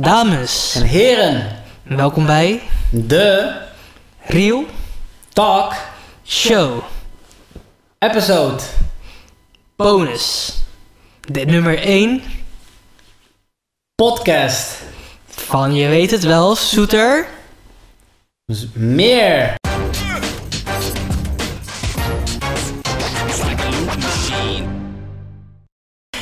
Dames, En heren, welkom bij de Real Talk Show episode. Bonus. De nummer 1 Podcast. van Je weet het wel, Soeter. Dus meer.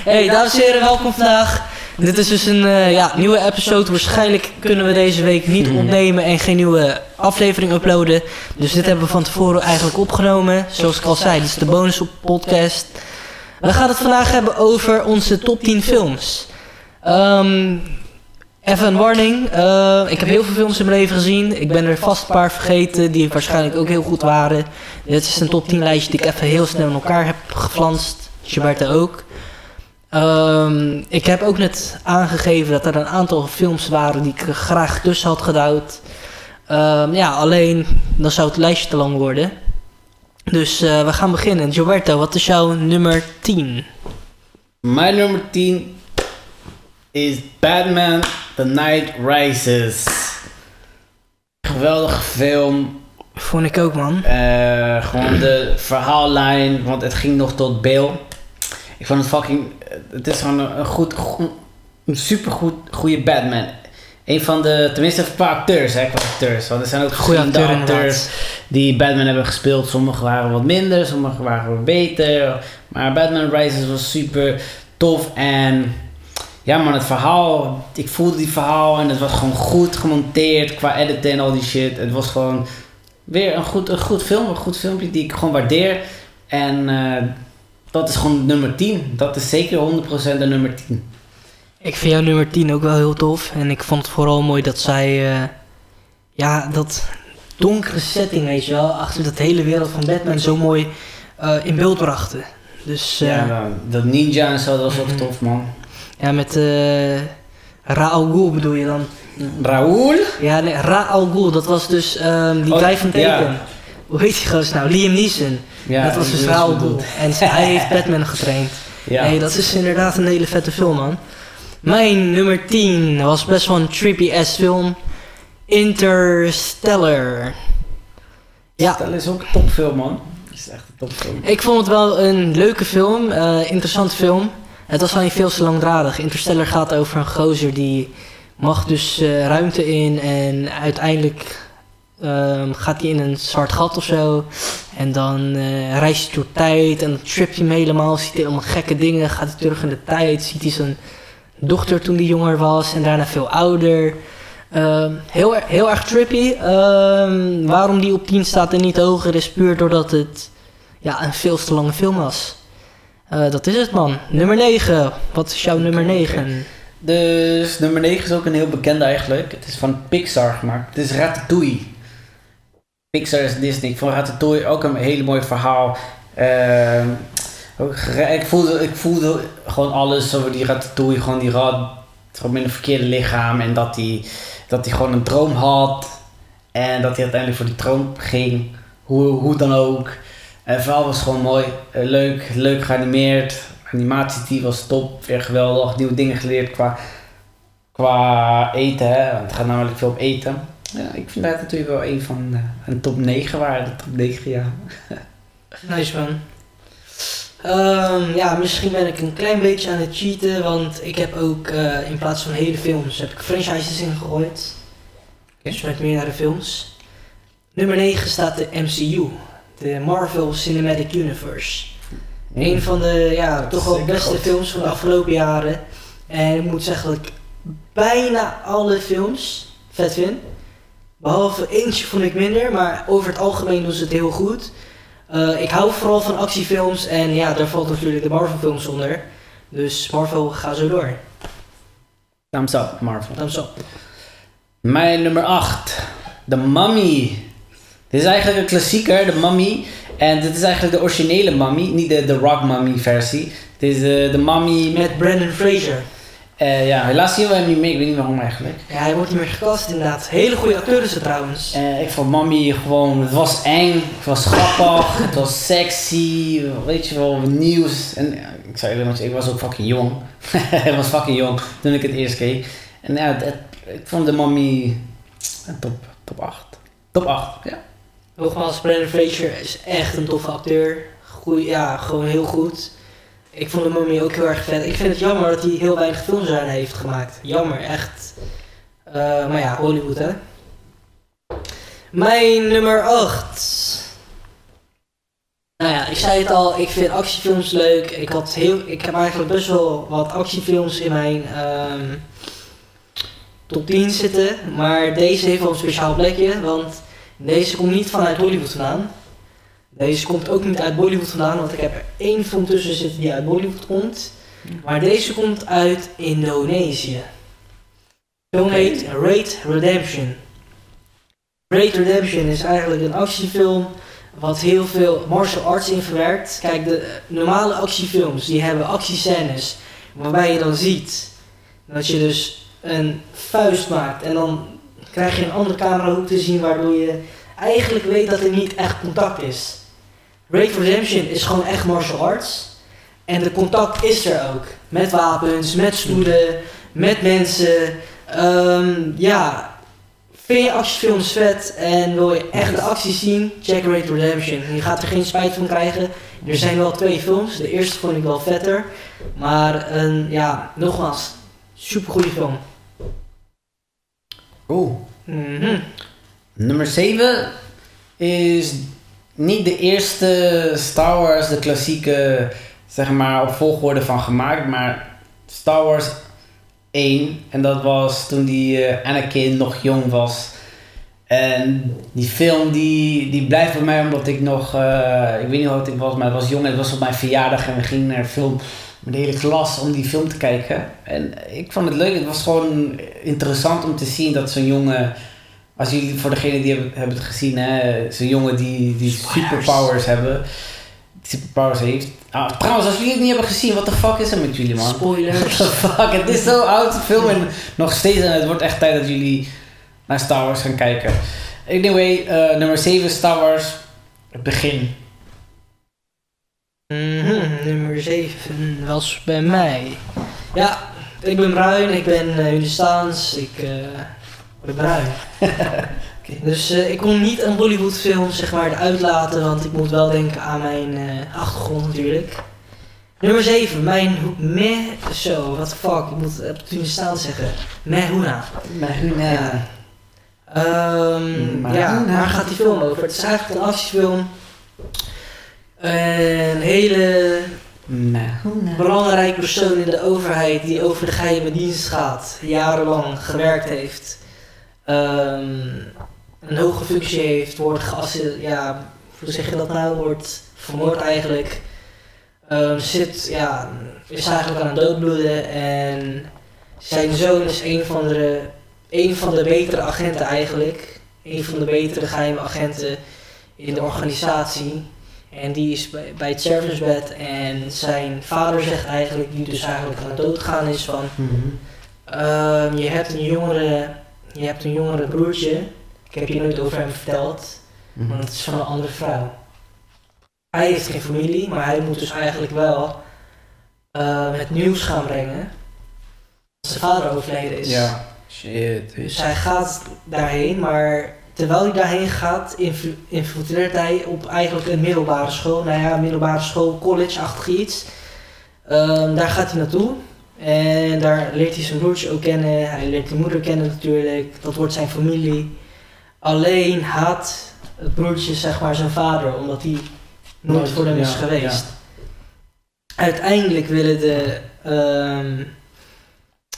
Hey, dames en heren, welkom vandaag. Dit is dus een eh, ja, nieuwe episode. Waarschijnlijk kunnen we deze week niet opnemen en geen nieuwe aflevering uploaden. Dus dit hebben we van tevoren eigenlijk opgenomen. Zoals ik al zei, dit is de bonus op podcast. We gaan het vandaag hebben over onze top 10 films. Ehm, even een warning. eh, ik heb heel veel films in mijn leven gezien. Ik ben er vast een paar vergeten die waarschijnlijk ook heel goed waren. Dit is een top 10 lijstje die ik even heel snel in elkaar heb geflanst. Gilberto ook. Ehm, ik heb ook net aangegeven dat er een aantal films waren die ik graag tussen had gedouwd. Ehm, ja, alleen dan zou het lijstje te lang worden. Dus eh, we gaan beginnen. Gilberto, wat is jouw nummer 10? Mijn nummer 10 is Batman The Night Rises. Geweldige film. Vond ik ook, man. Eh, gewoon de verhaallijn, want het ging nog tot Bale. Ik vond het fucking. Het is gewoon een, een goed, goed een supergoed goede Batman. Een van de, tenminste qua acteurs, hè, qua acteurs. Want er zijn ook verschillende acteur, acteurs die Batman hebben gespeeld. Sommige waren wat minder, sommige waren wat beter. Maar Batman Rises was super tof en ja man, het verhaal, ik voelde die verhaal en het was gewoon goed gemonteerd qua editen en al die shit. Het was gewoon weer een goed, een goed film, een goed filmpje die ik gewoon waardeer. En eh, dat is gewoon nummer 10. Dat is zeker 100% de nummer 10. Ik vind jouw nummer 10 ook wel heel tof. En ik vond het vooral mooi dat zij... eh, ja, dat donkere setting, weet je wel... achter dat hele wereld van Batman zo mooi eh, in beeld brachten. Dus eh, Ja, ja, nou, dat ninja en zo, dat was ook tof man. met eh Ra'al Ghul bedoel je dan? Raoul? Ja, nee, Ra'al Ghul, dat was dus ehm, die Oh, guy van ja. Hoe heet die gozer nou? Liam Neeson. Ja, dat was Ghul. bedoelt. En hij heeft Batman getraind. Ja. Nee, dat is inderdaad een hele vette film, man. Mijn nummer 10 was best wel een trippy-ass film. Interstellar. Ja, Dat is ook een topfilm man. Dat is echt een topfilm. ik vond het wel een leuke film, eh interessante film. Het was wel niet veel te langdradig. Interstellar gaat over een gozer die mag dus eh, ruimte in en uiteindelijk ehm, gaat hij in een zwart gat of zo. En dan eh, reist hij door tijd en dan tript hij hem helemaal, ziet hij allemaal gekke dingen, gaat hij terug in de tijd, ziet hij zijn dochter toen hij jonger was en daarna veel ouder. Ehm, heel, heel erg trippy. Ehm, waarom die op 10 staat en niet hoger is puur doordat het ja, een veel te lange film was. Eh, dat is het man. Nummer 9. Wat is jouw nummer 9? Dus nummer 9 is ook een heel bekende eigenlijk. Het is van Pixar gemaakt. Het is Ratatouille. Pixar is Disney. Ik vond Ratatouille ook een hele mooi verhaal. Ehm, ik, voelde, ik voelde gewoon alles over die Ratatouille. Gewoon die rat gewoon met een verkeerde lichaam. En dat hij dat hij gewoon een droom had. En dat hij uiteindelijk voor die droom ging. Hoe, hoe dan ook. En het verhaal was gewoon mooi. Eh, leuk, leuk geanimeerd. Animatie die was top. Weer geweldig. Nieuwe dingen geleerd qua, qua eten. Want het gaat namelijk veel om eten. Ja, ik vind dat natuurlijk wel een van de, een top 9 waren. De top 9 ja. Nice man. Ehm, ja, misschien ben ik een klein beetje aan het cheaten, want ik heb ook eh, in plaats van hele films heb ik franchises ingegooid. Dus met meerdere films. Nummer 9 staat de MCU, de Marvel Cinematic Universe. Een van de ja, Dat toch wel beste goed. films van de afgelopen jaren. En ik moet zeggen dat ik bijna alle films vet vind. Behalve eentje vond ik minder, maar over het algemeen doen ze het heel goed. Eh, ik hou vooral van actiefilms en ja, daar valt natuurlijk de Marvel films onder. Dus Marvel, ga zo door. Thumbs up, Marvel. Thumbs up. Mijn nummer 8. The Mummy. Dit is eigenlijk een klassieker, The Mummy. En dit is eigenlijk de originele Mummy, niet de, de Rock Mummy versie. Dit is de, de Mummy met... Met Brandon Fraser. Eh, ja, helaas zien we hem niet meer, ik weet niet waarom eigenlijk. Ja, hij wordt niet meer gecast inderdaad. Hele goede acteur is het trouwens. Eh, ik vond Mummy gewoon, het was eng, het was grappig, het was sexy, weet je wel, nieuws. En ik zei eerlijk, ik was ook fucking jong. ik was fucking jong toen ik het eerst keek. En ja, ik vond de Mummy een top, top 8. Top 8, ja. Nogmaals, Brendan Fraser is echt een toffe acteur. Goeie, ja, gewoon heel goed. Ik vond de Mummy ook heel erg vet. Ik vind het jammer dat hij heel weinig films aan heeft gemaakt. Jammer, echt. Eh, maar ja, Hollywood hè. Mijn nummer 8. Nou ja, ik zei het al, ik vind actiefilms leuk. Ik, had heel, ik heb eigenlijk best wel wat actiefilms in mijn ehm, top 10 zitten. Maar deze heeft wel een speciaal plekje, want deze komt niet vanuit Hollywood vandaan. Deze komt ook niet uit Bollywood vandaan, want ik heb er één film tussen zitten die uit Bollywood komt. Maar deze komt uit Indonesië. De film heet Raid Redemption. Raid Redemption is eigenlijk een actiefilm wat heel veel martial arts in verwerkt. Kijk, de normale actiefilms die hebben actiescènes waarbij je dan ziet dat je dus een vuist maakt en dan krijg je een andere camerahoek te zien waardoor je eigenlijk weet dat er niet echt contact is. Raid Redemption is gewoon echt martial arts. En de contact is er ook. Met wapens, met stoelen, met mensen. Ehm, ja, vind je actiefilms vet en wil je echt de actie zien? Check Raid Redemption. Je gaat er geen spijt van krijgen. Er zijn wel twee films. De eerste vond ik wel vetter. Maar een, ja, nogmaals, super goede film. Oeh. Mhm. Nummer 7 is niet de eerste Star Wars, de klassieke, zeg maar, op volgorde van gemaakt, maar Star Wars 1. En dat was toen die eh, Anakin nog jong was. En die film die, die blijft bij mij omdat ik nog, eh, ik weet niet hoe oud ik was, maar het was jong en het was op mijn verjaardag en we gingen naar film met de hele klas om die film te kijken. En ik vond het leuk, het was gewoon interessant om te zien dat zo'n jongen, als jullie, voor degene die hebben, hebben het gezien, hè, zo'n jongen die, die Spoilers. superpowers hebben, superpowers heeft. Ah, trouwens, als jullie het niet hebben gezien, wat de fuck is er met jullie man? What Spoilers. the fuck, het is zo'n oud film en nog steeds en het wordt echt tijd dat jullie naar Star Wars gaan kijken. Anyway, eh, nummer 7 Star Wars, het begin. Mhm, nummer 7 was bij mij. Ja, ik ben bruin, ik ben uh, Hindustaans, ik eh, ben bruin. Dus eh, ik kon niet een Bollywood film zeg maar eruit laten, want ik moet wel denken aan mijn eh, achtergrond natuurlijk. Nummer 7, mijn meh, zo, what the fuck, ik moet het Hindustaans zeggen. Mehuna. Ja. Ehm, Maar- ja, waar gaat die film over? Het is eigenlijk een actiefilm. Een hele belangrijk persoon in de overheid die over de geheime dienst gaat, jarenlang gewerkt heeft, ehm, een hoge functie heeft, wordt geassi- ja, hoe zeg je dat nou, wordt vermoord eigenlijk, Ehm, zit, ja, is eigenlijk aan het doodbloeden en zijn zoon is een van de, een van de betere agenten eigenlijk, een van de betere geheime agenten in de organisatie. En die is bij, bij het servicebed en zijn vader zegt eigenlijk, die dus eigenlijk aan het doodgaan is van... Mhm. ehm, je hebt een jongere, je hebt een jongere broertje. Ik heb je nooit over hem verteld, Mhm. want het is van een andere vrouw. Hij heeft geen familie, maar hij moet dus eigenlijk wel ehm, het nieuws gaan brengen. Dat zijn vader overleden is. Ja. Shit. Dus hij gaat daarheen, maar terwijl hij daarheen gaat, infiltreert hij op eigenlijk een middelbare school. Nou ja, middelbare school, college-achtig iets. Ehm, daar gaat hij naartoe. En daar leert hij zijn broertje ook kennen. Hij leert die moeder kennen natuurlijk. Dat wordt zijn familie. Alleen haat het broertje zeg maar zijn vader, omdat hij nooit Nooit, voor hem is ja, geweest. Uiteindelijk willen de, ehm,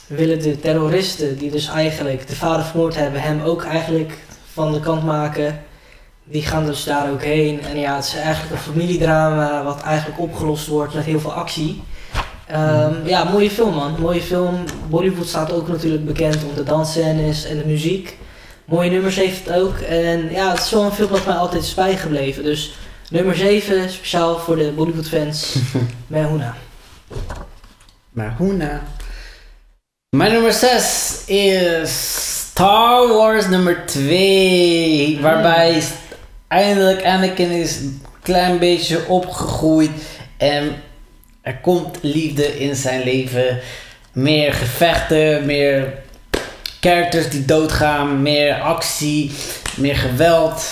willen de terroristen, die dus eigenlijk de vader vermoord hebben, hem ook eigenlijk van de kant maken. Die gaan dus daar ook heen. En ja, het is eigenlijk een familiedrama wat eigenlijk opgelost wordt met heel veel actie. Ehm, ja, mooie film man, mooie film. Bollywood staat ook natuurlijk bekend om de dansscènes en de muziek. Mooie nummers heeft het ook. En ja, het is wel een film dat mij altijd is bijgebleven. Dus nummer 7, speciaal voor de Bollywood fans, Mehuna. Nou? Mijn nummer 6 is Star Wars nummer 2. Waarbij eindelijk Anakin is een klein beetje opgegroeid. En er komt liefde in zijn leven. Meer gevechten, meer characters die doodgaan, meer actie, meer geweld,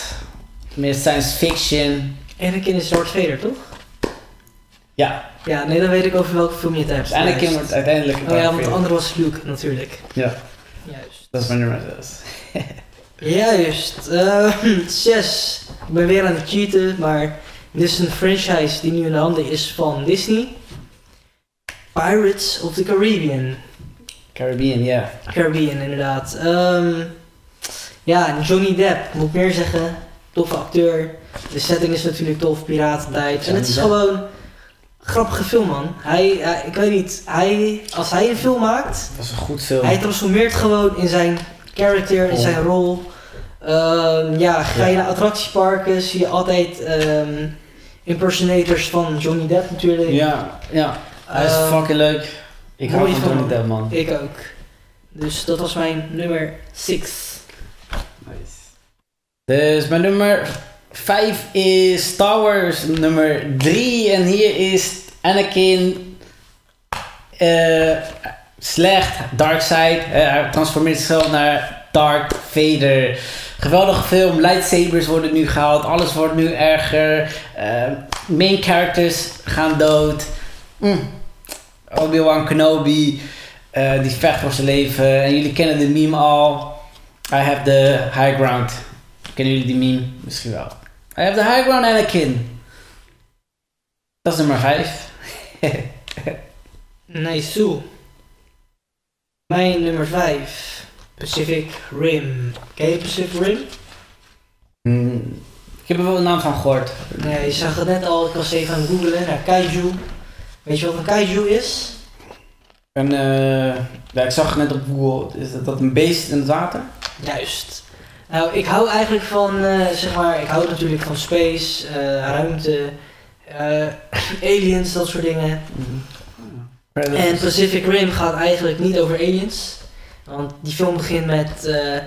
meer science fiction. Anakin is Darth Vader, toch? Ja, Ja, nee, dan weet ik over welke film je het hebt. dus Anakin wordt uiteindelijk... Oh ja, want de andere was Luke, natuurlijk. Ja, Juist. dat is mijn nummer 6. Juist. zes. Ik ben weer aan het cheaten, maar dit is een franchise die nu in de handen is van Disney. Pirates of the Caribbean. Caribbean, ja. Caribbean, inderdaad. Ehm, ja, Johnny Depp, moet ik meer zeggen. Toffe acteur. De setting is natuurlijk tof, piratentijd. En het is Depp. gewoon een grappige film, man. Hij, hij- ik weet niet, hij, als hij een film maakt, Dat was een goed film. hij transformeert gewoon in zijn character, in Oh. zijn rol. Ehm, ja, ga je Ja. naar attractieparken, zie je altijd ehm, impersonators van Johnny Depp natuurlijk. Ja, ja. Hij is Ehm, fucking leuk. Ik hou van. Johnny Depp, man. Ik ook. Dus dat was mijn nummer 6. Nice. Dus mijn nummer 5 is Star Wars nummer 3. En hier is Anakin eh, slecht, dark side. Eh, hij transformeert zichzelf naar Darth Vader. Geweldige film, lightsabers worden nu gehaald, alles wordt nu erger. Eh, main characters gaan dood. Mm. Obi-Wan Kenobi, eh, die vecht voor zijn leven. En jullie kennen de meme al. I have the high ground. Kennen jullie die meme? Misschien wel. I have the high ground Anakin. Dat is nummer 5. Nice toe. Mijn nummer 5. Pacific Rim. Ken je Pacific Rim? Hmm. Ik heb er wel de naam van gehoord. Nee, je zag het net al. Ik was even aan het googlen naar kaiju. Weet je wat een kaiju is? En, eh, ja, ik zag het net op Google. Is dat, dat een beest in het water? Juist. Nou, ik hou eigenlijk van, eh, zeg maar, ik hou natuurlijk van space, eh, ruimte, eh, aliens, dat soort dingen. En Pacific Rim gaat eigenlijk niet over aliens. Want die film begint met eh,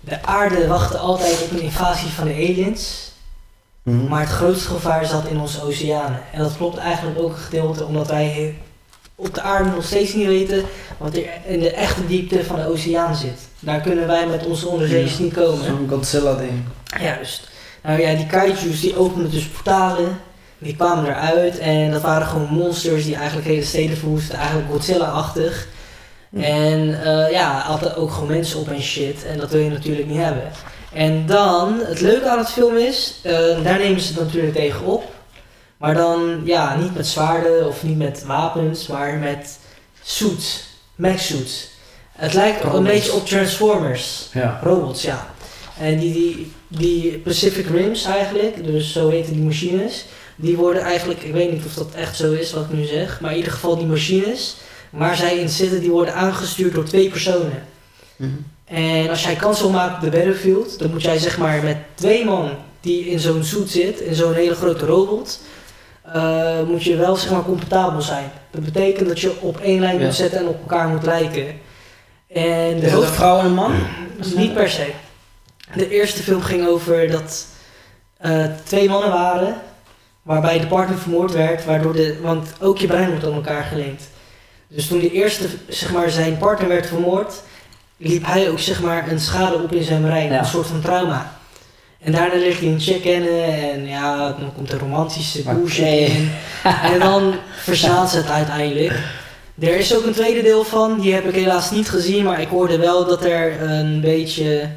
de aarde wachtte altijd op een invasie van de aliens. Mhm. Maar het grootste gevaar zat in onze oceanen. En dat klopt eigenlijk ook een gedeelte omdat wij op de aarde nog steeds niet weten wat er in de echte diepte van de oceaan zit. Daar kunnen wij met onze onderzeeërs niet komen. Zo'n Godzilla ding. Juist. Nou ja, die kaiju's die openden dus portalen. Die kwamen eruit en dat waren gewoon monsters die eigenlijk hele steden verwoesten. Eigenlijk Godzilla-achtig. Hm. En eh, ja, hadden ook gewoon mensen op en shit. En dat wil je natuurlijk niet hebben. En dan, het leuke aan het film is, eh, daar nemen ze het natuurlijk tegen op. Maar dan, ja, niet met zwaarden of niet met wapens, maar met suits. Mech suits. Het lijkt een Robots. beetje op Transformers. Ja. Robots, ja. En die, die, die Pacific Rims eigenlijk, dus zo heten die machines, die worden eigenlijk, ik weet niet of dat echt zo is wat ik nu zeg, maar in ieder geval die machines waar zij in zitten, die worden aangestuurd door twee personen. Mhm. En als jij kans wil maken op de battlefield, dan moet jij zeg maar met twee man die in zo'n suit zit, in zo'n hele grote robot, eh, moet je wel zeg maar comfortabel zijn. Dat betekent dat je op één lijn Ja. moet zetten en op elkaar moet lijken. En de Is dat hoofd- vrouw en man? niet per se. De eerste film ging over dat eh, twee mannen waren, waarbij de partner vermoord werd, waardoor de, want ook je brein wordt aan elkaar geleend. Dus toen de eerste, zeg maar, zijn partner werd vermoord, liep hij ook, zeg maar, een schade op in zijn brein, Ja. een soort van trauma. En daarna leert hij een kennen en ja, dan komt de romantische bullshit in. En dan verslaan ze het uiteindelijk. Er is ook een tweede deel van, die heb ik helaas niet gezien, maar ik hoorde wel dat er een beetje,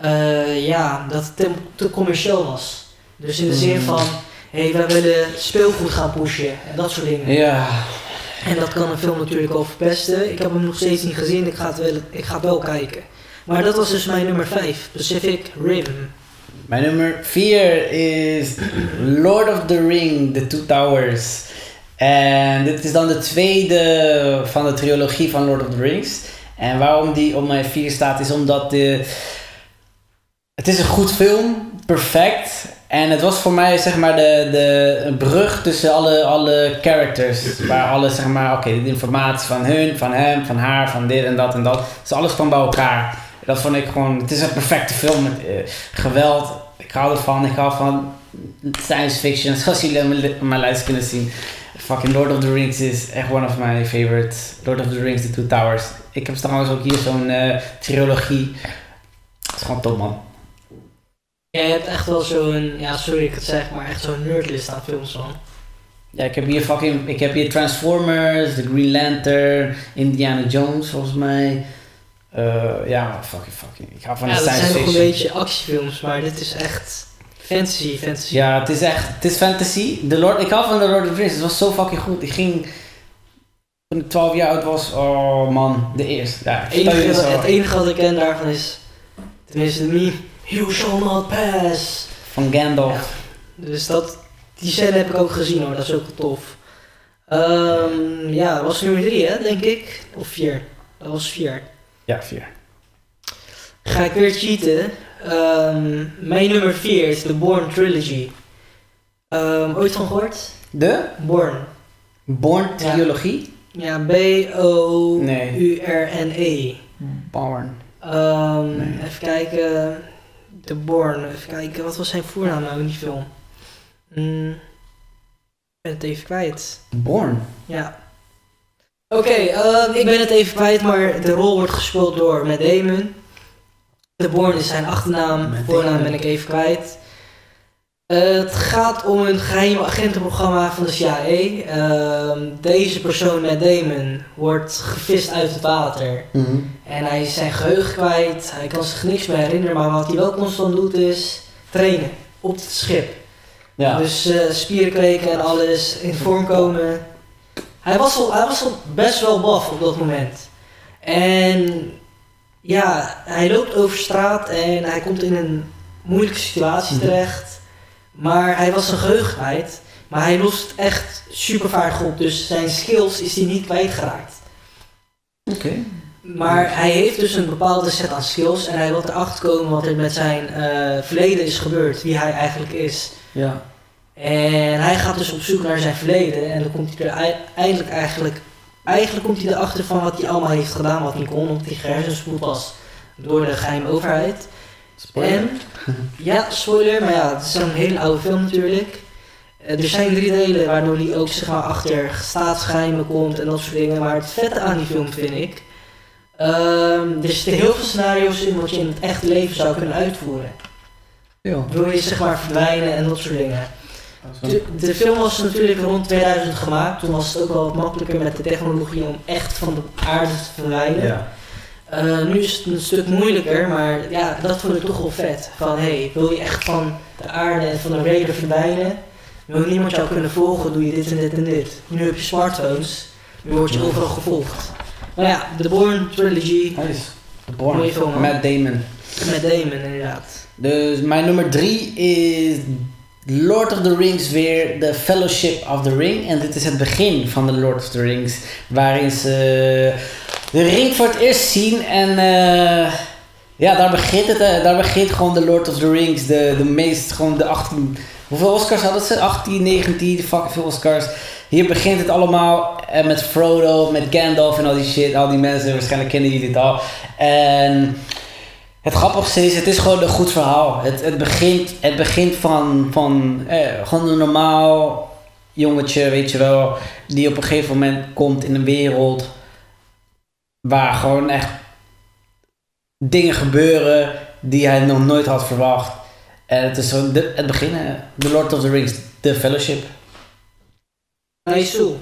eh, ja, dat het te, te commercieel was. Dus in de zin Mm. van, hé, hey, wij willen speelgoed gaan pushen en dat soort dingen. Ja. En dat kan een film natuurlijk al verpesten. Ik heb hem nog steeds niet gezien, ik ga het wel, ik ga wel kijken. Maar dat was dus mijn nummer 5, Pacific Rim. Mijn nummer 4 is Lord of the Ring, The Two Towers. En dit is dan de tweede van de trilogie van Lord of the Rings. En waarom die op mijn 4 staat is omdat de... Het is een goed film, perfect. En het was voor mij zeg maar de, de brug tussen alle, alle characters. Waar alle zeg maar, oké, de informatie van hun, van hem, van haar, van dit en dat en dat. Dus alles kwam bij elkaar. Dat vond ik gewoon, het is een perfecte film met eh, geweld. Ik hou ervan, ik hou van science fiction, zoals jullie aan mijn- lijst kunnen zien. Fucking Lord of the Rings is echt one of my favorite. Lord of the Rings, The Two Towers. Ik heb trouwens ook hier zo'n eh, trilogie. Het is gewoon top, man. Jij hebt echt wel zo'n, ja sorry ik het zeg, maar echt zo'n nerdlist aan films van. Ja, ik heb hier fucking... Ik heb hier Transformers, The Green Lantern, Indiana Jones, volgens mij. Eh, ja, fucking, fucking. Ik ga van ja, de science zijn nog een fiction. beetje actiefilms, maar dit is echt fantasy, fantasy. Ja, het is echt, het is fantasy. The Lord, ik hou van The Lord of the Rings. Het was zo fucking goed. Ik ging, toen ik 12 jaar oud was, oh man, de eerste. Ja, Het enige, het wat ik ken daarvan is, tenminste de meme, You shall not pass. Van Gandalf. Ja. Dus dat, die scène heb ik ook gezien hoor, dat is ook tof. Ehm, ja, dat was nummer drie hè, denk ik. Of vier. Dat was vier. Ja, vier. Ga ik weer cheaten. Ehm, mijn nummer 4 is de Born Trilogy. Ehm, ooit van gehoord? De Born. Born Ja. trilogie. Ja, B-O-U-R-N-E. Born. Ehm, Nee. Even kijken. De Born. Even kijken, wat was zijn voornaam nou in die film? Mm, ik ben het even kwijt. Born. Ja. Oké, ehm, ik ben het even kwijt, maar de rol wordt gespeeld door Matt Damon. De Born is zijn achternaam, voornaam ben ik even kwijt. Het gaat om een geheime agentenprogramma van de CIA. Ehm, deze persoon, Matt Damon, wordt gevist uit het water. Mhm. En hij is zijn geheugen kwijt, hij kan zich niks meer herinneren, maar wat hij wel constant doet is trainen op het schip. Ja. Dus eh, spieren kweken en alles, in vorm komen. Hij was, al, hij was al best wel baf op dat moment. En ja, hij loopt over straat en hij komt in een moeilijke situatie Mhm. terecht. Maar hij was zijn geheugen kwijt. Maar hij lost echt super vaardig op. Dus zijn skills is hij niet kwijtgeraakt. Oké. Maar hij heeft dus een bepaalde set aan skills. En hij wil erachter komen wat er met zijn eh, verleden is gebeurd. Wie hij eigenlijk is. Ja. En hij gaat dus op zoek naar zijn verleden. En dan komt hij er ei- eindelijk eigenlijk... Eigenlijk komt hij erachter van wat hij allemaal heeft gedaan. Wat hij kon, omdat hij gehersenspoeld was. Door de geheime overheid. Spoiler. En, ja, spoiler. Maar ja, het is een hele oude film natuurlijk. Eh, Er zijn drie delen waardoor hij ook zeg maar, achter staatsgeheimen komt en dat soort dingen. Maar het vette aan die film vind ik... ehm, er zitten heel veel scenario's in wat je in het echte leven zou kunnen uitvoeren. Ja. Wil je zeg maar verdwijnen en dat soort dingen. De, de film was natuurlijk rond 2000 gemaakt. Toen was het ook wel wat makkelijker met de technologie om echt van de aarde te verdwijnen. Ja. Eh, nu is het een stuk moeilijker, maar ja, dat vond ik toch wel vet. Van hey, wil je echt van de aarde en van de radar verdwijnen? Wil niemand jou kunnen volgen, doe je dit en dit en dit. Nu heb je smartphones, nu word je overal gevolgd. Maar ja, de Born Trilogy Nice. Born. Mooie film. Matt Damon. met Damon inderdaad. Dus mijn nummer drie is Lord of the Rings weer The Fellowship of the Ring. En dit is het begin van de Lord of the Rings. Waarin ze de ring voor het eerst zien. En eh, ja, daar begint het. eh, daar begint gewoon de Lord of the Rings. De, de meest, gewoon de 18... Hoeveel Oscars hadden ze? 18, 19, fucking veel Oscars. Hier begint het allemaal eh, met Frodo, met Gandalf en al die shit. Al die mensen, waarschijnlijk kennen jullie het al. En... Het grappigste is, het is gewoon een goed verhaal. Het, het begint, het begint van, van gewoon een normaal jongetje, weet je wel, die op een gegeven moment komt in een wereld waar gewoon echt dingen gebeuren die hij nog nooit had verwacht. En het is zo de, het begin, The Lord of the Rings, The Fellowship. Nice.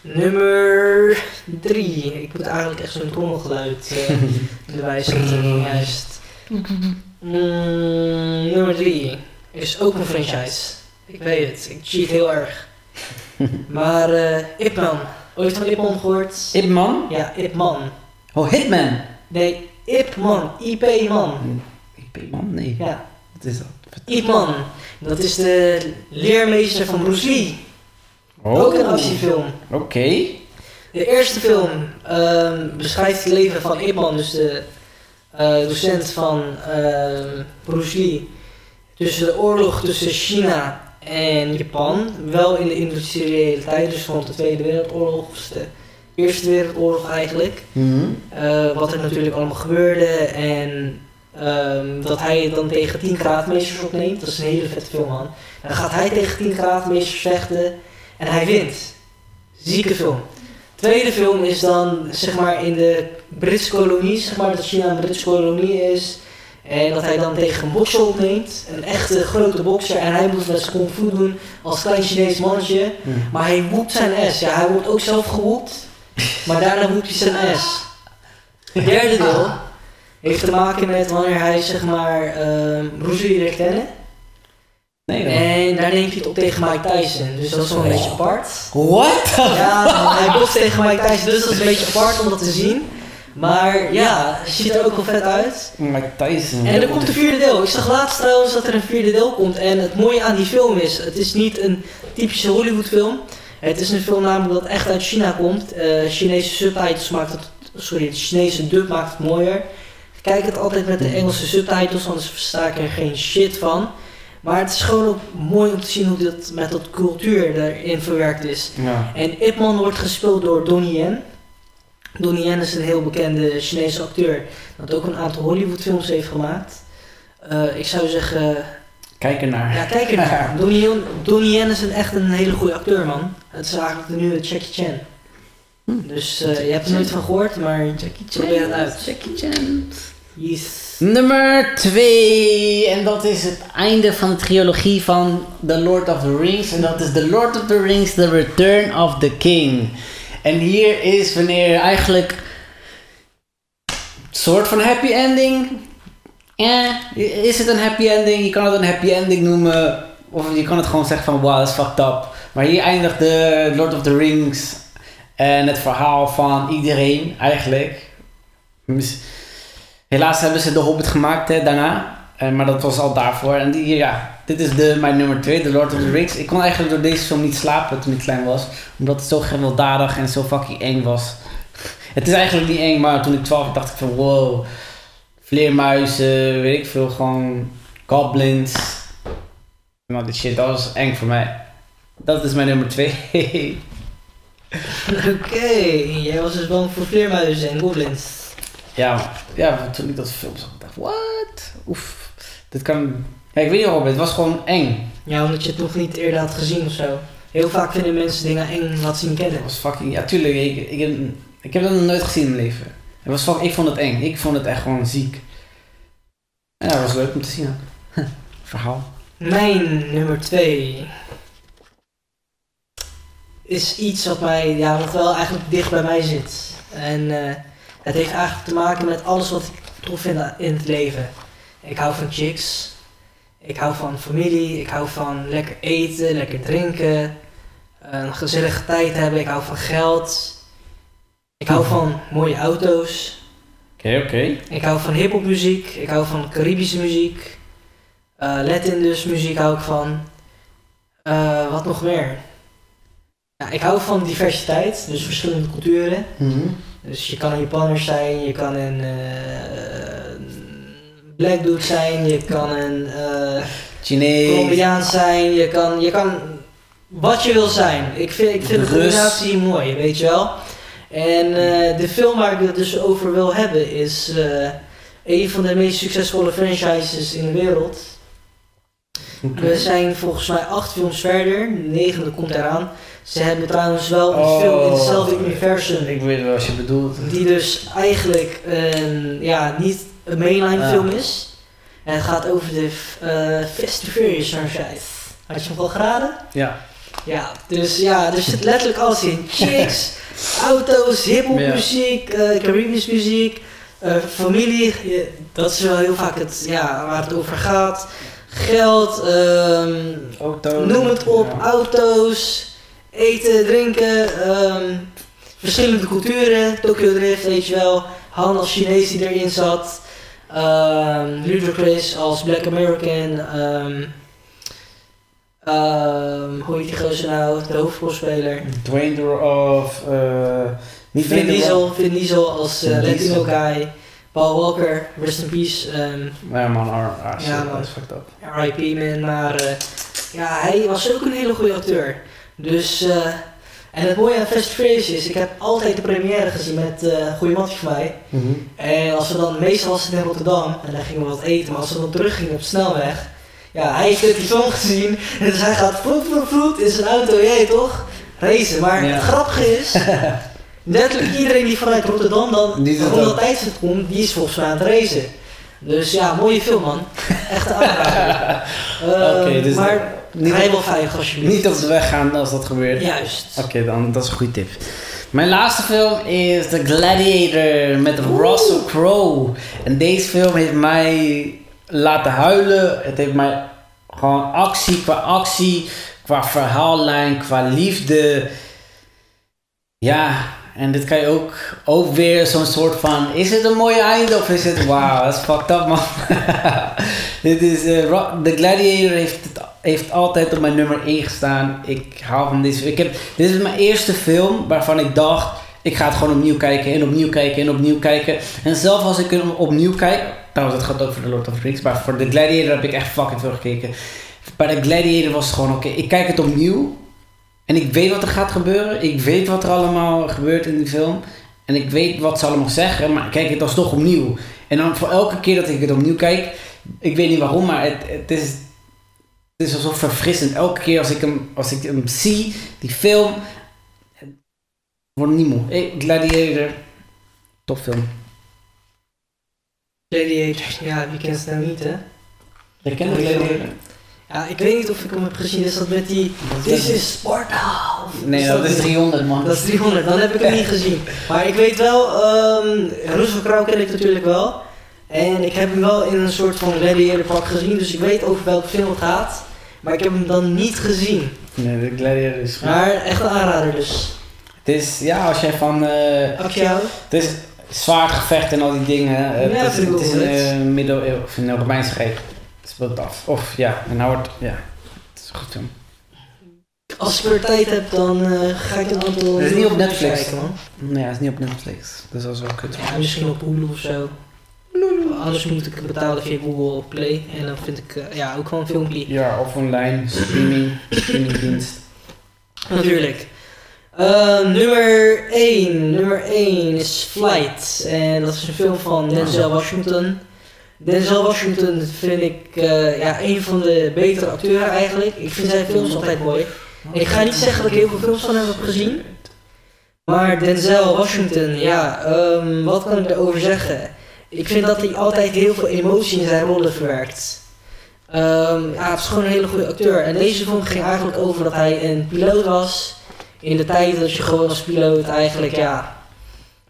Nummer 3. Ik moet eigenlijk echt zo'n trommelgeluid eh erbij zetten. Juist. Mm, nummer 3 is ook een franchise. Ik weet het, ik cheat heel erg. Maar eh Ip Man. Ooit van Ip Man gehoord? Ip Man? Ja, Ip Man. Oh, Hitman. Nee, Ip Man. IP Man. Ip Man? Nee. Ja, Wat is dat? Ip Man. Dat is de leermeester van Bruce Lee. Ook een actiefilm. Oké. De eerste film ehm, beschrijft het leven van Ip Man, dus de eh, docent van ehm, Bruce Lee. Tussen de oorlog tussen China en Japan. Wel in de industriële tijd, dus rond de Tweede Wereldoorlog, of de Eerste Wereldoorlog eigenlijk. Mhm. Eh, wat er natuurlijk allemaal gebeurde en ehm, dat hij dan tegen 10 graadmeesters opneemt. Dat is een hele vette film man. Dan gaat hij tegen 10 graadmeesters vechten En hij wint. Zieke film. Tweede film is dan zeg maar in de Britse kolonie, zeg maar dat China een Britse kolonie is. En dat hij dan tegen een bokser opneemt. Een echte grote bokser. En hij moet met zijn kung fu doen als klein Chinees mannetje. Maar hij woept zijn S. Ja, hij wordt ook zelf gewoept. Maar daarna woept hij zijn S. Het derde deel heeft te maken met wanneer hij zeg maar uh, Bruce Lee leert kennen. Nee. En daar neemt hij het op tegen Mike Tyson. Dus dat is wel een beetje apart. What? Ja, hij bokst tegen Mike Tyson. Dus dat is een beetje apart om dat te zien. Maar ja, het ziet er ook wel vet uit. Mike Tyson. En er komt een vierde deel. Ik zag laatst trouwens dat er een vierde deel komt. En het mooie aan die film is, het is niet een typische Hollywood film. Het is een film namelijk dat echt uit China komt. Uh, Chinese subtitles maakt het, sorry, de Chinese dub maakt het mooier. Ik kijk het altijd met de Engelse subtitles, anders versta ik er geen shit van. Maar het is gewoon ook mooi om te zien hoe dit met dat cultuur erin verwerkt is. Ja. En Ip Man wordt gespeeld door Donnie Yen. Donnie Yen is een heel bekende Chinese acteur. Dat ook een aantal Hollywood films heeft gemaakt. Uh, ik zou zeggen... Kijk ernaar. Ja, kijk ernaar. Donnie Yen, Donnie Yen is een, echt een hele goede acteur, man. Het is eigenlijk de nieuwe Jackie Chan. Dus uh, je hebt er nooit van gehoord, maar Jackie probeer het uit. Jackie Chan. Yes. Nummer 2. En dat is het einde van de trilogie van The Lord of the Rings. En dat is The Lord of the Rings, The Return of the King. En hier is wanneer eigenlijk soort van happy ending. Eh, is het een happy ending? Je kan het een happy ending noemen. Of je kan het gewoon zeggen van wow, dat is fucked up. Maar hier eindigt de Lord of the Rings. En het verhaal van iedereen eigenlijk. Helaas hebben ze de Hobbit gemaakt hè, daarna. Uh, maar dat was al daarvoor. En die, ja, dit is de, mijn nummer 2, The Lord of the Rings. Ik kon eigenlijk door deze film niet slapen toen ik klein was. Omdat het zo gewelddadig en zo fucking eng was. Het is eigenlijk niet eng, maar toen ik 12 was dacht ik van wow. Vleermuizen, weet ik veel, gewoon goblins. Nou, dit shit, dat was eng voor mij. Dat is mijn nummer 2. Oké, okay, jij was dus bang voor vleermuizen en goblins. Ja, ja, toen ik dat film zag, dacht ik, what? Oef, dit kan... Ja, ik weet niet waarom, het was gewoon eng. Ja, omdat je het nog niet eerder had gezien of zo. Heel vaak vinden mensen dingen eng wat zien kennen. Het was fucking... Ja, tuurlijk, ik, ik, heb, ik heb dat nog nooit gezien in mijn leven. Het was fucking, ik vond het eng. Ik vond het echt gewoon ziek. Ja, dat was leuk om te zien. Verhaal. Mijn nummer 2 is iets wat mij, ja, wat wel eigenlijk dicht bij mij zit. En uh, het heeft eigenlijk te maken met alles wat ik tof vind in het leven. Ik hou van chicks. Ik hou van familie. Ik hou van lekker eten, lekker drinken. Een gezellige tijd hebben. Ik hou van geld. Ik hou van mooie auto's. Oké, okay, oké. Okay. Ik hou van hip-hop muziek. Ik hou van Caribische muziek. Uh, Latin dus muziek hou ik van. Uh, wat nog meer? Ja, ik hou van diversiteit, dus verschillende culturen. Mm -hmm. Dus je kan een Japanner zijn, je kan een uh, black dude zijn, je kan een uh, Chinees, Colombiaan zijn, je kan, je kan wat je wil zijn. Ik vind, ik vind de combinatie mooi, weet je wel. En uh, de film waar ik het dus over wil hebben is een van de meest succesvolle franchises in de wereld. We zijn volgens mij acht films verder, de negende komt eraan. Ze hebben trouwens wel een oh, film in hetzelfde universum. Ik weet wel wat je bedoelt. Die dus eigenlijk ja, niet een mainline Ja. film is. En het gaat over de uh, Fast Furious franchise. Had je hem al geraden? Ja. Ja, dus ja, er zit letterlijk alles in. Chicks, auto's, hip-hop muziek, eh Caribisch muziek, eh, familie. Dat is wel heel vaak het, ja, waar het over gaat. Geld, ehm, Auto. noem het op, Ja. auto's, eten, drinken, ehm, verschillende culturen, Tokyo Drift, weet je wel, Han als Chinees die erin zat, ehm Ludacris als Black American, ehm ehm, hoe heet die gozer nou, de hoofdrolspeler. Dwayne of... eh niet Vin Diesel. Vin Diesel als eh, Vin Latino guy, Paul Walker, rest in peace, Ja man, ah, ah, Ja, man. is fucked up. R.I.P. man, maar eh, ja, hij was ook een hele goede acteur. Dus, eh, en het mooie aan Furious is, ik heb altijd de première gezien met eh, een goede matje van mij. En als we dan, meestal was het in Rotterdam, en dan gingen we wat eten, maar als we dan teruggingen op de snelweg, Ja, hij heeft die film gezien. En dus hij gaat vloed, vloed, vloed in zijn auto, jij toch? Racen. Maar Ja. het grappige is, letterlijk iedereen die vanuit Rotterdam dan rond dat. dat tijdstip komt, die is volgens mij aan het racen. Dus ja, mooie film man. Echt aanrader. Eh, Oké, dus maar niet- rij wel veilig alsjeblieft. Niet op de weg gaan als dat gebeurt. Juist. Oké, dan dat is een goede tip. Mijn laatste film is The Gladiator met Russell Crowe. En deze film heeft mij laten huilen. Het heeft mij gewoon actie qua actie, qua verhaallijn, qua liefde. Ja, en dit kan je ook, ook weer zo'n soort van... Is het een mooi einde of is het... Wauw, dat is fucked up man. dit is... eh, Ro- The Gladiator heeft, het, heeft altijd op mijn nummer 1 gestaan. Ik hou van deze... Ik heb, dit is mijn eerste film waarvan ik dacht... Ik ga het gewoon opnieuw kijken en opnieuw kijken en opnieuw kijken. En zelfs als ik hem opnieuw kijk... Trouwens, dat gaat ook voor The Lord of the Rings. Maar voor The Gladiator heb ik echt fucking veel gekeken. Bij The Gladiator was het gewoon oké. Ik kijk het opnieuw. En ik weet wat er gaat gebeuren. Ik weet wat er allemaal gebeurt in die film. En ik weet wat ze allemaal zeggen. Maar ik kijk het alsnog opnieuw. En dan voor elke keer dat ik het opnieuw kijk. Ik weet niet waarom, maar het, het is... Het is alsof verfrissend. Elke keer als ik hem, als ik hem zie, die film... Ik word niet moe. Hey, Gladiator. Topfilm. Gladiator, ja, wie kent het nou niet hè? Kent de Gladiator? Ja, ik weet niet of ik hem heb gezien. Is dat met die... This is Sparta. Of Nee, dat is 300 man. Dat is 300, dan heb ik hem niet gezien. Maar ik weet wel, ehm Russell Crowe ken ik natuurlijk wel. En ik heb hem wel in een soort van gladiator pak gezien, dus ik weet over welke film het gaat. Maar ik heb hem dan niet gezien. Nee, de Gladiator is goed. Maar echt een aanrader dus. Het is, ja, als jij van... eh, Actie? Het is zwaard gevecht en al die dingen. Eh, Ja, het, is, het een uh, middeleeuwen of een Romeinse. Speelt af. Of ja, en nou wordt. Ja, het is een goed film. Als ik weer tijd heb, dan eh, ga ik een aantal... Het is niet op Netflix. kijken, man. Nee, het is niet op Netflix. Dus dat is wel kut. Ja, misschien op Hulu of zo. Anders moet ik het betalen via Google Play. En dan vind ik eh, ja, ook gewoon een filmpje. Ja, of online, streaming, streamingdienst. Natuurlijk. Eh, nummer 1. Nummer 1 is Flight. En dat is een film van Denzel Washington. Denzel Washington vind ik eh, ja, een van de betere acteurs eigenlijk. Ik vind zijn films altijd mooi. Ik ga niet zeggen dat ik heel veel films van hem heb gezien. Maar Denzel Washington, ja, ehm, wat kan ik erover zeggen? Ik vind dat hij altijd heel veel emotie in zijn rollen verwerkt. Ehm, ja, het is gewoon een hele goede acteur. En deze film ging eigenlijk over dat hij een piloot was. In de tijd dat je gewoon als piloot eigenlijk ja,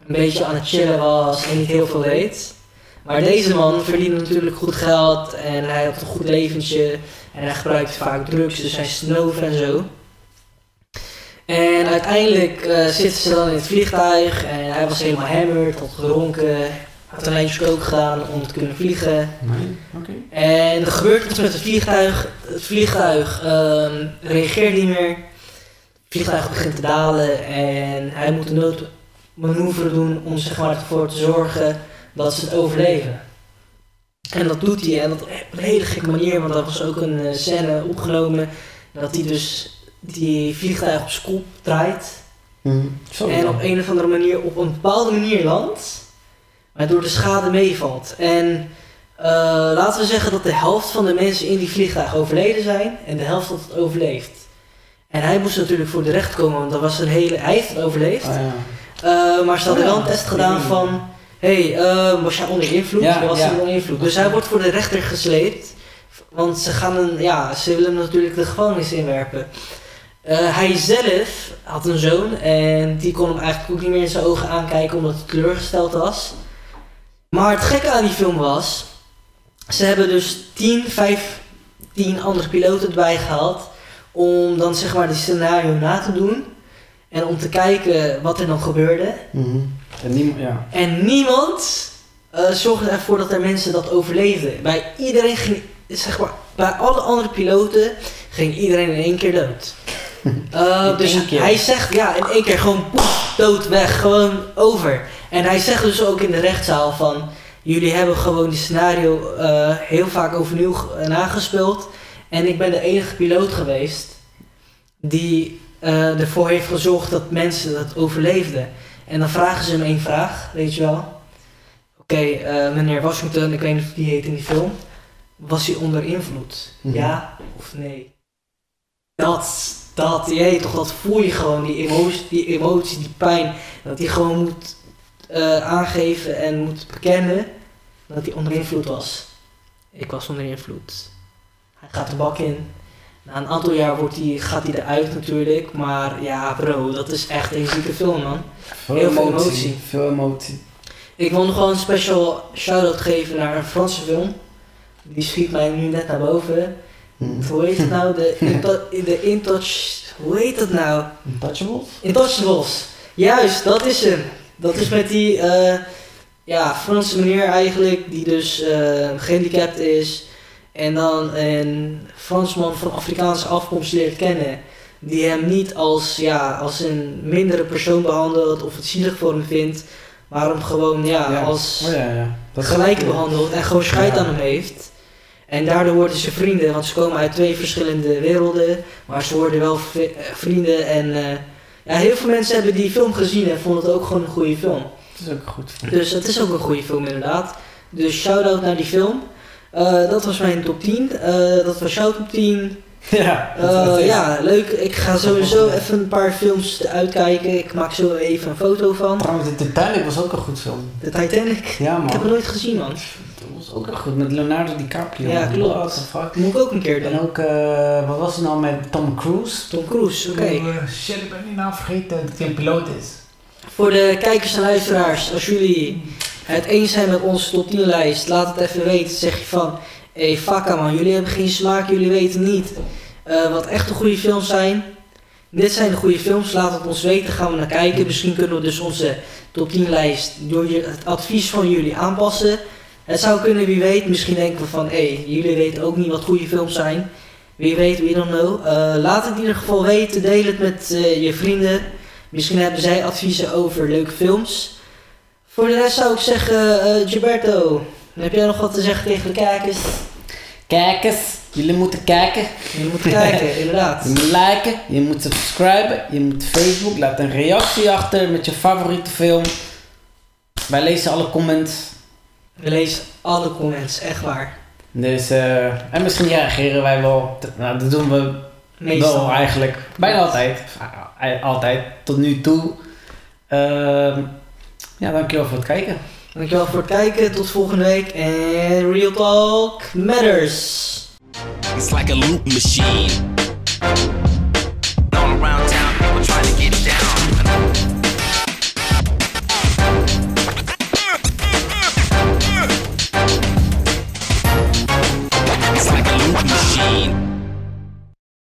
een beetje aan het chillen was en niet heel veel deed. Maar deze man verdiende natuurlijk goed geld en hij had een goed leventje. En hij gebruikte vaak drugs, dus hij snoof en zo. En uiteindelijk eh, zitten ze dan in het vliegtuig en hij was helemaal hammered, had gedronken. Had een lijntje kook gedaan om te kunnen vliegen. Nee, oké. En er gebeurt iets met het vliegtuig. Het vliegtuig ehm, reageert niet meer. Het vliegtuig begint te dalen en hij moet een noodmanoeuvre doen om zeg maar, ervoor te zorgen dat ze het overleven. En dat doet hij en dat op een hele gekke manier, want er was ook een eh, scène opgenomen dat hij dus die vliegtuig op kop draait. Zo En op een of andere manier op een bepaalde manier landt, waardoor de schade meevalt. En eh, laten we zeggen dat de helft van de mensen in die vliegtuig overleden zijn en de helft dat het overleeft. En hij moest natuurlijk voor de recht komen, want dat was een hele, hij heeft het overleefd. Ah, ja. Eh, maar ze hadden Oh, wel een test gedaan van, hé, hey, eh, was jij onder invloed? Ja, was hij onder invloed? Dus hij wordt voor de rechter gesleept, want ze gaan een, ja, ze willen hem natuurlijk de gevangenis inwerpen. Eh, hij zelf had een zoon en die kon hem eigenlijk ook niet meer in zijn ogen aankijken omdat hij teleurgesteld was. Maar het gekke aan die film was, ze hebben dus 10, 15 andere piloten erbij gehaald om dan zeg maar die scenario na te doen en om te kijken wat er dan gebeurde. Mhm. En niemand, ja. En niemand eh, zorgde ervoor dat er mensen dat overleefden. Bij iedereen ging, zeg maar, bij alle andere piloten ging iedereen in één keer dood. Eh, dus keer? hij zegt, ja, in één keer gewoon poef, dood, weg, gewoon over. En hij zegt dus ook in de rechtszaal van, jullie hebben gewoon die scenario eh, heel vaak overnieuw nagespeeld. En ik ben de enige piloot geweest die ervoor heeft gezorgd dat mensen dat overleefden. En dan vragen ze hem één vraag, weet je wel. Oké, eh, meneer Washington, ik weet niet of die heet in die film. was hij onder invloed? Mhm. Ja of nee? Dat, dat, jee, toch, dat voel je gewoon, die emotie, die, emotie, die pijn. Dat hij gewoon moet eh, aangeven en moet bekennen dat hij onder invloed was. Ik was onder invloed. Hij gaat de bak in. Na een aantal jaar wordt hij, gaat hij eruit natuurlijk. Maar ja, bro, dat is echt een zieke film, man. Veel Heel veel emotie. emotie. Veel emotie. Ik wil nog wel een special shout-out geven naar een Franse film. Die schiet mij nu net naar boven. Mhm. Hoe heet het nou? De, de Intouch... Hoe heet dat nou? Untouchables? Intouchables. Juist, dat is hem. Dat is met die eh, ja, Franse meneer eigenlijk, die dus eh, gehandicapt is. En dan een Fransman van Afrikaanse afkomst leert kennen. Die hem niet als, ja, als een mindere persoon behandelt of het zielig voor hem vindt. Maar hem gewoon ja, Ja. als Oh ja, ja. Dat gelijk behandelt en gewoon scheid aan hem heeft. En daardoor worden ze vrienden, want ze komen uit twee verschillende werelden. Maar ze worden wel eh, vrienden. En eh, ja, heel veel mensen hebben die film gezien en vonden het ook gewoon een goede film. Dat is ook goed. Dus het is ook een goede film inderdaad. Dus shout-out naar die film. Eh, dat was mijn top 10. Eh, dat was jouw top 10. Ja. Eh, ja, leuk. Ik ga sowieso even een paar films uitkijken. Ik maak zo even een foto van. Trouwens, de Titanic was ook een goed film. De Titanic. Ja Ik heb man. hem nooit gezien man. Dat was ook een goed. Met Leonardo DiCaprio. Ja, man. klopt. What the fuck. Moet ik ook een keer doen. En ook, eh, wat was er nou met Tom Cruise? Tom Cruise, oké. Eh, shit, ik ben die naam vergeten dat hij een piloot is. Voor de kijkers en luisteraars, als jullie het eens zijn met onze top 10 lijst, laat het even weten. Zeg je van, hé hey, jullie hebben geen smaak, jullie weten niet eh, wat echte goede films zijn. Dit zijn de goede films, laat het ons weten, gaan we naar kijken. Misschien kunnen we dus onze top 10 lijst door het advies van jullie aanpassen. Het zou kunnen, wie weet, misschien denken we van, hé, hey, jullie weten ook niet wat goede films zijn. Wie weet, we don't know. Eh, laat het in ieder geval weten, deel het met eh, je vrienden. Misschien hebben zij adviezen over leuke films. Voor de rest zou ik zeggen, eh Gilberto, heb jij nog wat te zeggen tegen de kijkers? Kijkers, jullie moeten kijken. Je moet kijken, inderdaad. Je moet liken, je moet subscriben, je moet Facebook, laat een reactie achter met je favoriete film. Wij lezen alle comments. We lezen alle comments, echt waar. Dus, eh, en misschien reageren wij wel. Nou, dat doen we Meestal. wel eigenlijk. Bijna altijd. Eh, Altijd, tot nu toe. Ehm, ja, dankjewel voor het kijken. Dankjewel voor het kijken, tot volgende week. En Real Talk Matters. It's like a loop machine.